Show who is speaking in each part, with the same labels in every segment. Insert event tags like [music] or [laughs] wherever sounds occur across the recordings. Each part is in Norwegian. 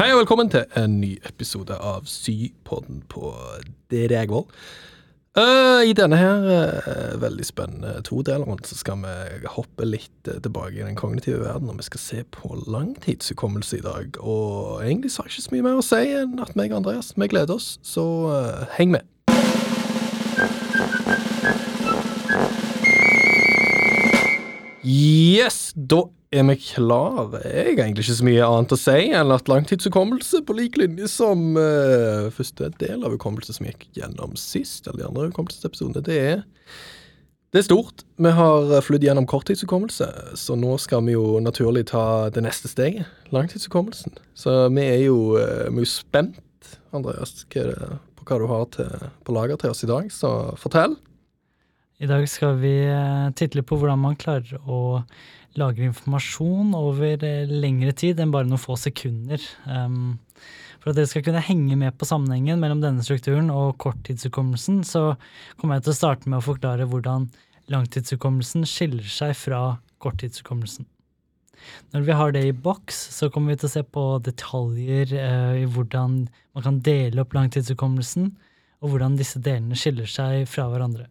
Speaker 1: Hei og velkommen til en ny episode av Sypodden på Dregvoll. Uh, I denne her uh, veldig spennende todeleren så skal vi hoppe litt uh, tilbake i den kognitive verden, og vi skal se på langtidshukommelse i dag. Og egentlig så har jeg ikke så mye mer å si enn at meg og Andreas, vi gleder oss, så heng med. Yes, da er vi klare. Jeg har egentlig ikke så mye annet å si enn at langtidshukommelse, på lik linje som uh, første del av hukommelse som gikk gjennom sist, eller de andre hukommelsesepisodene, det er det er stort. Vi har flydd gjennom korttidshukommelse, så nå skal vi jo naturlig ta det neste steget, langtidshukommelsen. Så vi er jo, uh, vi er jo spent, Andreas, hva på hva du har til, på lager til oss i dag, så fortell.
Speaker 2: I dag skal vi uh, titte på hvordan man klarer å lagre informasjon over eh, lengre tid enn bare noen få sekunder. Um, for at dere skal kunne henge med på sammenhengen mellom denne strukturen og korttidshukommelsen, så kommer jeg til å starte med å forklare hvordan langtidshukommelsen skiller seg fra korttidshukommelsen. Når vi har det i boks, så kommer vi til å se på detaljer uh, i hvordan man kan dele opp langtidshukommelsen, og hvordan disse delene skiller seg fra hverandre.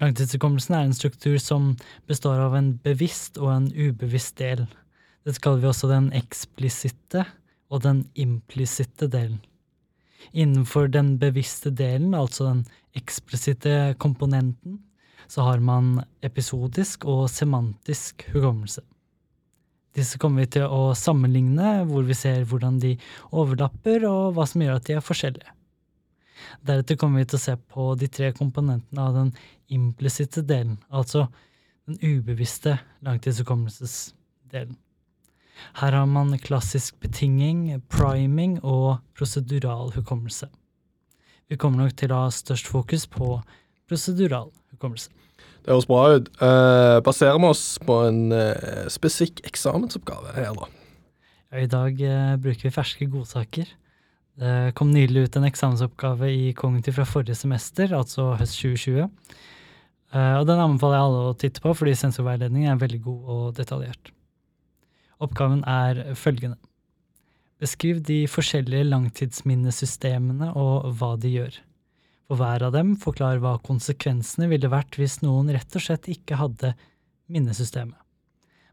Speaker 2: Langtidshukommelsen er en struktur som består av en bevisst og en ubevisst del. Dette kaller vi også den eksplisitte og den implisitte delen. Innenfor den bevisste delen, altså den eksplisitte komponenten, så har man episodisk og semantisk hukommelse. Disse kommer vi til å sammenligne, hvor vi ser hvordan de overlapper, og hva som gjør at de er forskjellige. Deretter kommer vi til å se på de tre komponentene av den implisitte delen, altså den ubevisste langtidshukommelsesdelen. Her har man klassisk betinging, priming og prosedural hukommelse. Vi kommer nok til å ha størst fokus på prosedural hukommelse.
Speaker 1: Det høres bra ut. Uh, baserer vi oss på en uh, spesifikk eksamensoppgave her, da?
Speaker 2: I dag uh, bruker vi ferske godsaker. Det kom nylig ut en eksamensoppgave i kognitiv fra forrige semester, altså høst 2020. Uh, og den anbefaler jeg alle å titte på, fordi sensorveiledningen er veldig god og detaljert. Oppgaven er følgende. Beskriv de forskjellige langtidsminnesystemene og hva de gjør. For hver av dem forklar hva konsekvensene ville vært hvis noen rett og slett ikke hadde minnesystemet.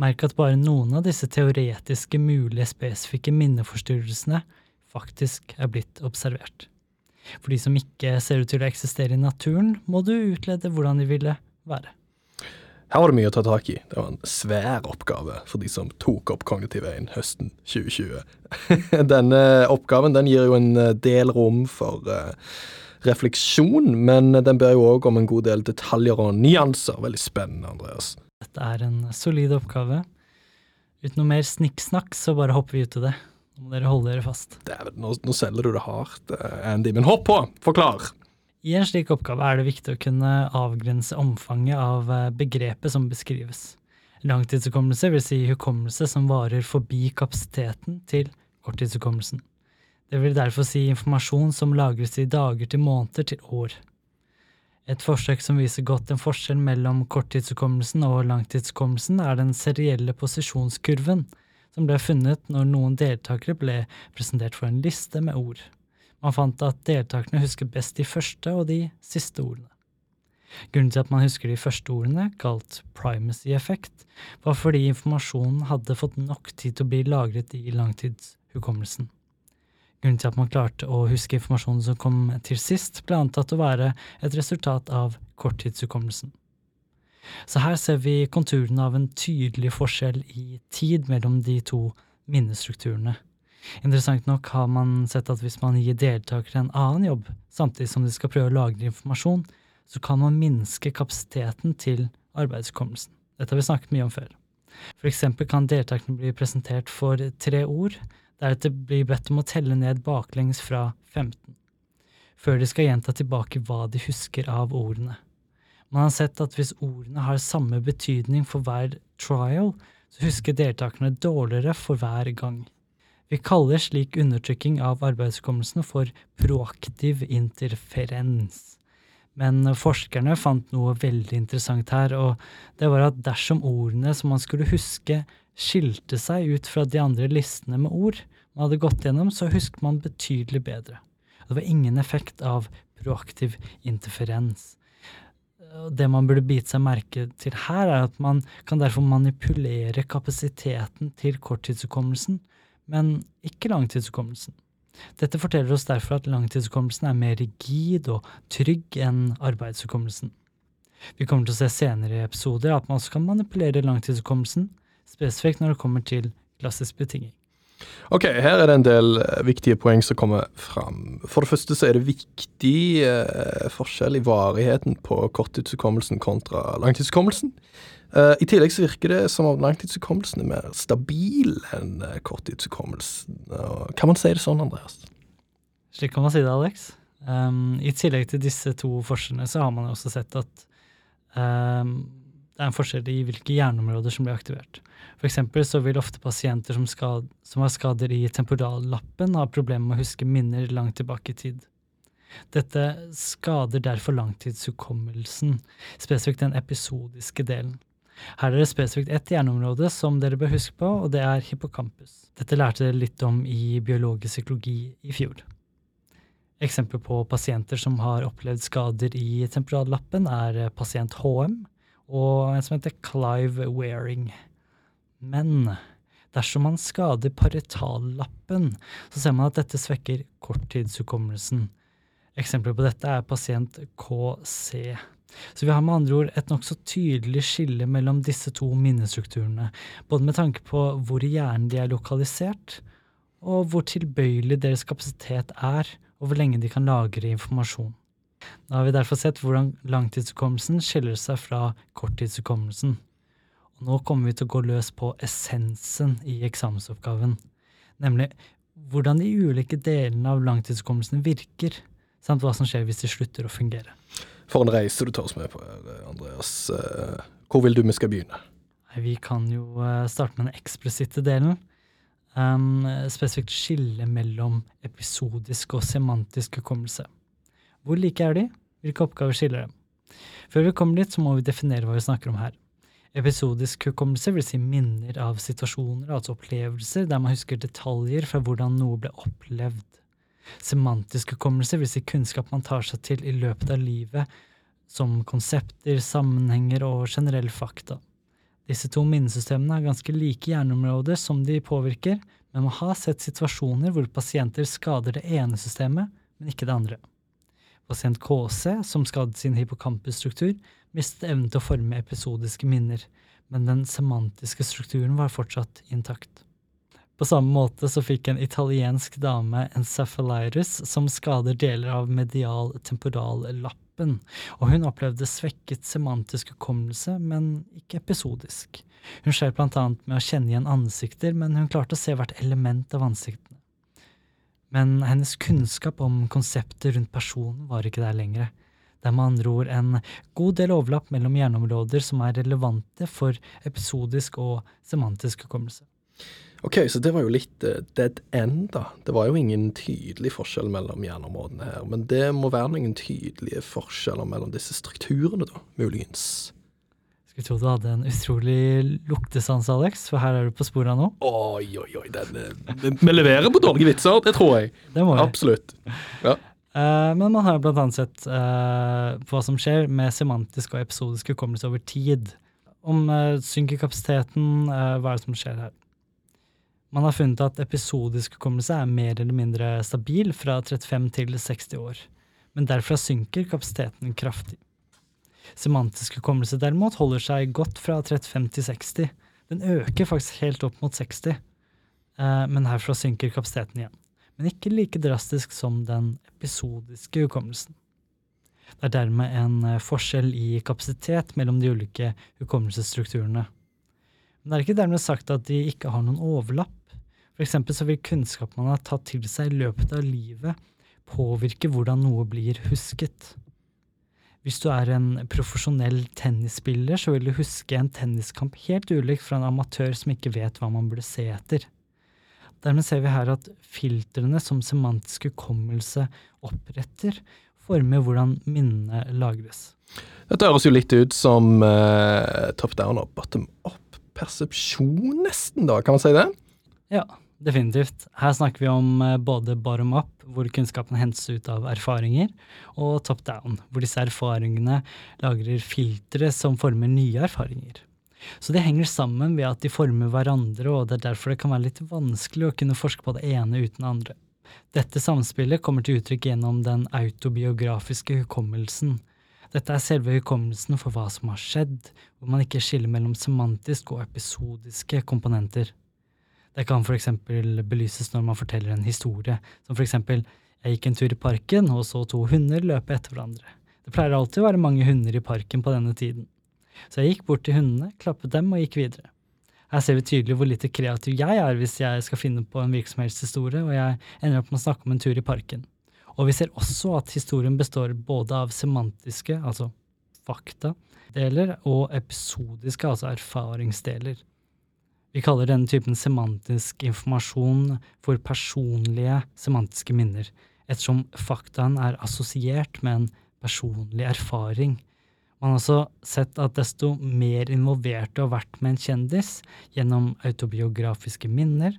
Speaker 2: Merk at bare noen av disse teoretiske mulige spesifikke minneforstyrrelsene faktisk er blitt observert. For de som ikke ser ut til å eksistere i naturen, må du utlede hvordan de ville være.
Speaker 1: Her var det mye å ta tak i. Det var en svær oppgave for de som tok opp Kognitiv 1 høsten 2020. [laughs] Denne oppgaven den gir jo en eh, del rom for uh, refleksjon, men den ber jo òg om en god del detaljer og nyanser. Veldig spennende, Andreas.
Speaker 2: Dette er en solid oppgave. Uten noe mer snikksnakk, så bare hopper vi ut i det. Nå må dere holde dere fast.
Speaker 1: Dæven, nå, nå selger du det hardt, eh, Andy. Men hopp på! Forklar!
Speaker 2: I en slik oppgave er det viktig å kunne avgrense omfanget av eh, begrepet som beskrives. Langtidshukommelse vil si hukommelse som varer forbi kapasiteten til korttidshukommelsen. Det vil derfor si informasjon som lagres i dager til måneder til år. Et forsøk som viser godt en forskjell mellom korttidshukommelsen og langtidshukommelsen, er den serielle posisjonskurven, som ble funnet når noen deltakere ble presentert for en liste med ord. Man fant at deltakerne husker best de første og de siste ordene. Grunnen til at man husker de første ordene, kalt primacy effect, var fordi informasjonen hadde fått nok tid til å bli lagret i langtidshukommelsen. Grunnen til at man klarte å huske informasjonen som kom til sist, ble antatt å være et resultat av korttidshukommelsen. Så her ser vi konturene av en tydelig forskjell i tid mellom de to minnestrukturene. Interessant nok har man sett at hvis man gir deltakere en annen jobb, samtidig som de skal prøve å lagre informasjon, så kan man minske kapasiteten til arbeidskommelsen. Dette har vi snakket mye om før. For eksempel kan deltakerne bli presentert for tre ord, deretter bli bedt om å telle ned baklengs fra 15, før de skal gjenta tilbake hva de husker av ordene. Man har sett at hvis ordene har samme betydning for hver trial, så husker deltakerne dårligere for hver gang. Vi kaller slik undertrykking av arbeidshukommelsen for proaktiv interferens. Men forskerne fant noe veldig interessant her, og det var at dersom ordene som man skulle huske, skilte seg ut fra de andre listene med ord man hadde gått gjennom, så husker man betydelig bedre. Det var ingen effekt av proaktiv interferens. Det man burde bite seg merke til her, er at man kan derfor manipulere kapasiteten til korttidshukommelsen, men ikke langtidshukommelsen. Dette forteller oss derfor at langtidshukommelsen er mer rigid og trygg enn arbeidshukommelsen. Vi kommer til å se senere i episoder at man også kan manipulere langtidshukommelsen, spesifikt når det kommer til klassisk betinging.
Speaker 1: Ok, her er det en del eh, viktige poeng som kommer fram. For det første så er det viktig eh, forskjell i varigheten på korttidshukommelsen kontra langtidshukommelsen. Eh, I tillegg så virker det som om langtidshukommelsen er mer stabil enn eh, korttidshukommelsen. Kan man si det sånn, Andreas?
Speaker 2: Slik kan man si det, Alex. Um, I tillegg til disse to forskjellene så har man også sett at um, det er en forskjell i hvilke hjerneområder som blir aktivert. For så vil ofte pasienter som, skad, som har skader i temporallappen, ha problemer med å huske minner langt tilbake i tid. Dette skader derfor langtidshukommelsen, spesifikt den episodiske delen. Her er det spesifikt ett hjerneområde som dere bør huske på, og det er hippocampus. Dette lærte dere litt om i biologisk psykologi i fjor. Eksempler på pasienter som har opplevd skader i temporallappen, er pasient HM, og en som heter Clive Wearing. Men dersom man skader paretallappen, så ser man at dette svekker korttidshukommelsen. Eksempler på dette er pasient KC. Så vi har med andre ord et nokså tydelig skille mellom disse to minnestrukturene, både med tanke på hvor i hjernen de er lokalisert, og hvor tilbøyelig deres kapasitet er, og hvor lenge de kan lagre informasjon. Da har vi derfor sett hvordan langtidshukommelsen skiller seg fra korttidshukommelsen. Og nå kommer vi til å gå løs på essensen i eksamensoppgaven, nemlig hvordan de ulike delene av langtidshukommelsen virker, samt hva som skjer hvis de slutter å fungere.
Speaker 1: For en reise du tar oss med på her, Andreas. Eh, Hvor vil du vi skal begynne?
Speaker 2: Vi kan jo eh, starte med den eksplisitte delen. Um, spesifikt skille mellom episodisk og semantisk hukommelse. Hvor like er de? Hvilke oppgaver skiller dem? Før vi kommer dit, så må vi definere hva vi snakker om her. Episodisk hukommelse vil si minner av situasjoner, altså opplevelser, der man husker detaljer fra hvordan noe ble opplevd. Semantisk hukommelse vil si kunnskap man tar seg til i løpet av livet, som konsepter, sammenhenger og generelle fakta. Disse to minnesystemene har ganske like hjerneområder som de påvirker, men man har sett situasjoner hvor pasienter skader det ene systemet, men ikke det andre. Pasient KC, som skadet sin hippocampusstruktur, mistet evnen til å forme episodiske minner, men den semantiske strukturen var fortsatt intakt. På samme måte så fikk en italiensk dame encephalitis som skader deler av medial temporallappen, og hun opplevde svekket semantisk hukommelse, men ikke episodisk. Hun skjer blant annet med å kjenne igjen ansikter, men hun klarte å se hvert element av ansiktene. Men hennes kunnskap om konseptet rundt personen var ikke der lenger. Det er med andre ord en god del overlapp mellom hjerneområder som er relevante for episodisk og semantisk hukommelse.
Speaker 1: Ok, så det var jo litt eh, dead end, da. Det var jo ingen tydelig forskjell mellom hjerneområdene her. Men det må være noen tydelige forskjeller mellom disse strukturene, da, muligens.
Speaker 2: Skulle tro du hadde en utrolig luktesans, Alex, for her er du på sporet av noe.
Speaker 1: Oi, oi, oi. Den, vi leverer på dårlige vitser, det tror jeg.
Speaker 2: Det må vi.
Speaker 1: Absolutt. Ja.
Speaker 2: Uh, men man har jo annet sett uh, på hva som skjer med semantisk og episodisk hukommelse over tid. Om uh, synker kapasiteten, eh, hva er det som skjer her? Man har funnet at episodisk hukommelse er mer eller mindre stabil fra 35 til 60 år, men derfra synker kapasiteten kraftig. Semantisk hukommelse derimot holder seg godt fra 35 til 60. Den øker faktisk helt opp mot 60, eh, men herfra synker kapasiteten igjen. Men ikke like drastisk som den episodiske hukommelsen. Det er dermed en eh, forskjell i kapasitet mellom de ulike hukommelsesstrukturene. Men det er ikke dermed sagt at de ikke har noen overlapp. For eksempel så vil kunnskap man har tatt til seg i løpet av livet, påvirke hvordan noe blir husket. Hvis du er en profesjonell tennisspiller, så vil du huske en tenniskamp helt ulikt fra en amatør som ikke vet hva man burde se etter. Dermed ser vi her at filtrene som semantisk hukommelse oppretter, former hvordan minnene lagres.
Speaker 1: Dette høres jo litt ut som uh, top down og bottom up persepsjon, nesten, da. Kan man si det?
Speaker 2: Ja, definitivt. Her snakker vi om eh, både bottom up, hvor kunnskapen hentes ut av erfaringer, og top down, hvor disse erfaringene lagrer filtre som former nye erfaringer. Så det henger sammen ved at de former hverandre, og det er derfor det kan være litt vanskelig å kunne forske på det ene uten det andre. Dette samspillet kommer til uttrykk gjennom den autobiografiske hukommelsen. Dette er selve hukommelsen for hva som har skjedd, hvor man ikke skiller mellom semantiske og episodiske komponenter. Det kan eksempel belyses når man forteller en historie, som eksempel jeg gikk en tur i parken og så to hunder løpe etter hverandre. Det pleier alltid å være mange hunder i parken på denne tiden. Så jeg gikk bort til hundene, klappet dem og gikk videre. Her ser vi tydelig hvor lite kreativ jeg er hvis jeg skal finne på en virksomhetshistorie, og jeg ender opp med å snakke om en tur i parken. Og vi ser også at historien består både av semantiske, altså fakta, deler, og episodiske, altså erfaringsdeler. Vi kaller denne typen semantisk informasjon for personlige semantiske minner, ettersom faktaen er assosiert med en personlig erfaring. Man har også sett at desto mer involvert du har vært med en kjendis gjennom autobiografiske minner,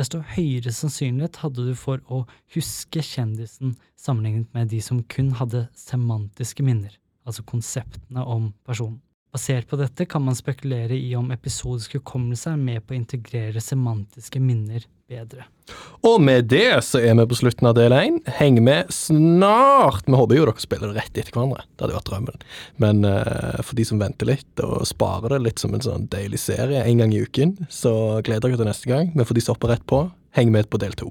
Speaker 2: desto høyere sannsynlighet hadde du for å huske kjendisen sammenlignet med de som kun hadde semantiske minner, altså konseptene om personen. Basert på dette kan man spekulere i om episodisk hukommelse er med på å integrere semantiske minner bedre.
Speaker 1: Og med det så er vi på slutten av del én. Heng med snart! Vi håper jo dere spiller det rett etter hverandre. Det hadde vært drømmen. Men uh, for de som venter litt og sparer det litt som en sånn deilig serie en gang i uken, så gleder dere til neste gang. Men for de som hopper rett på, heng med på del to.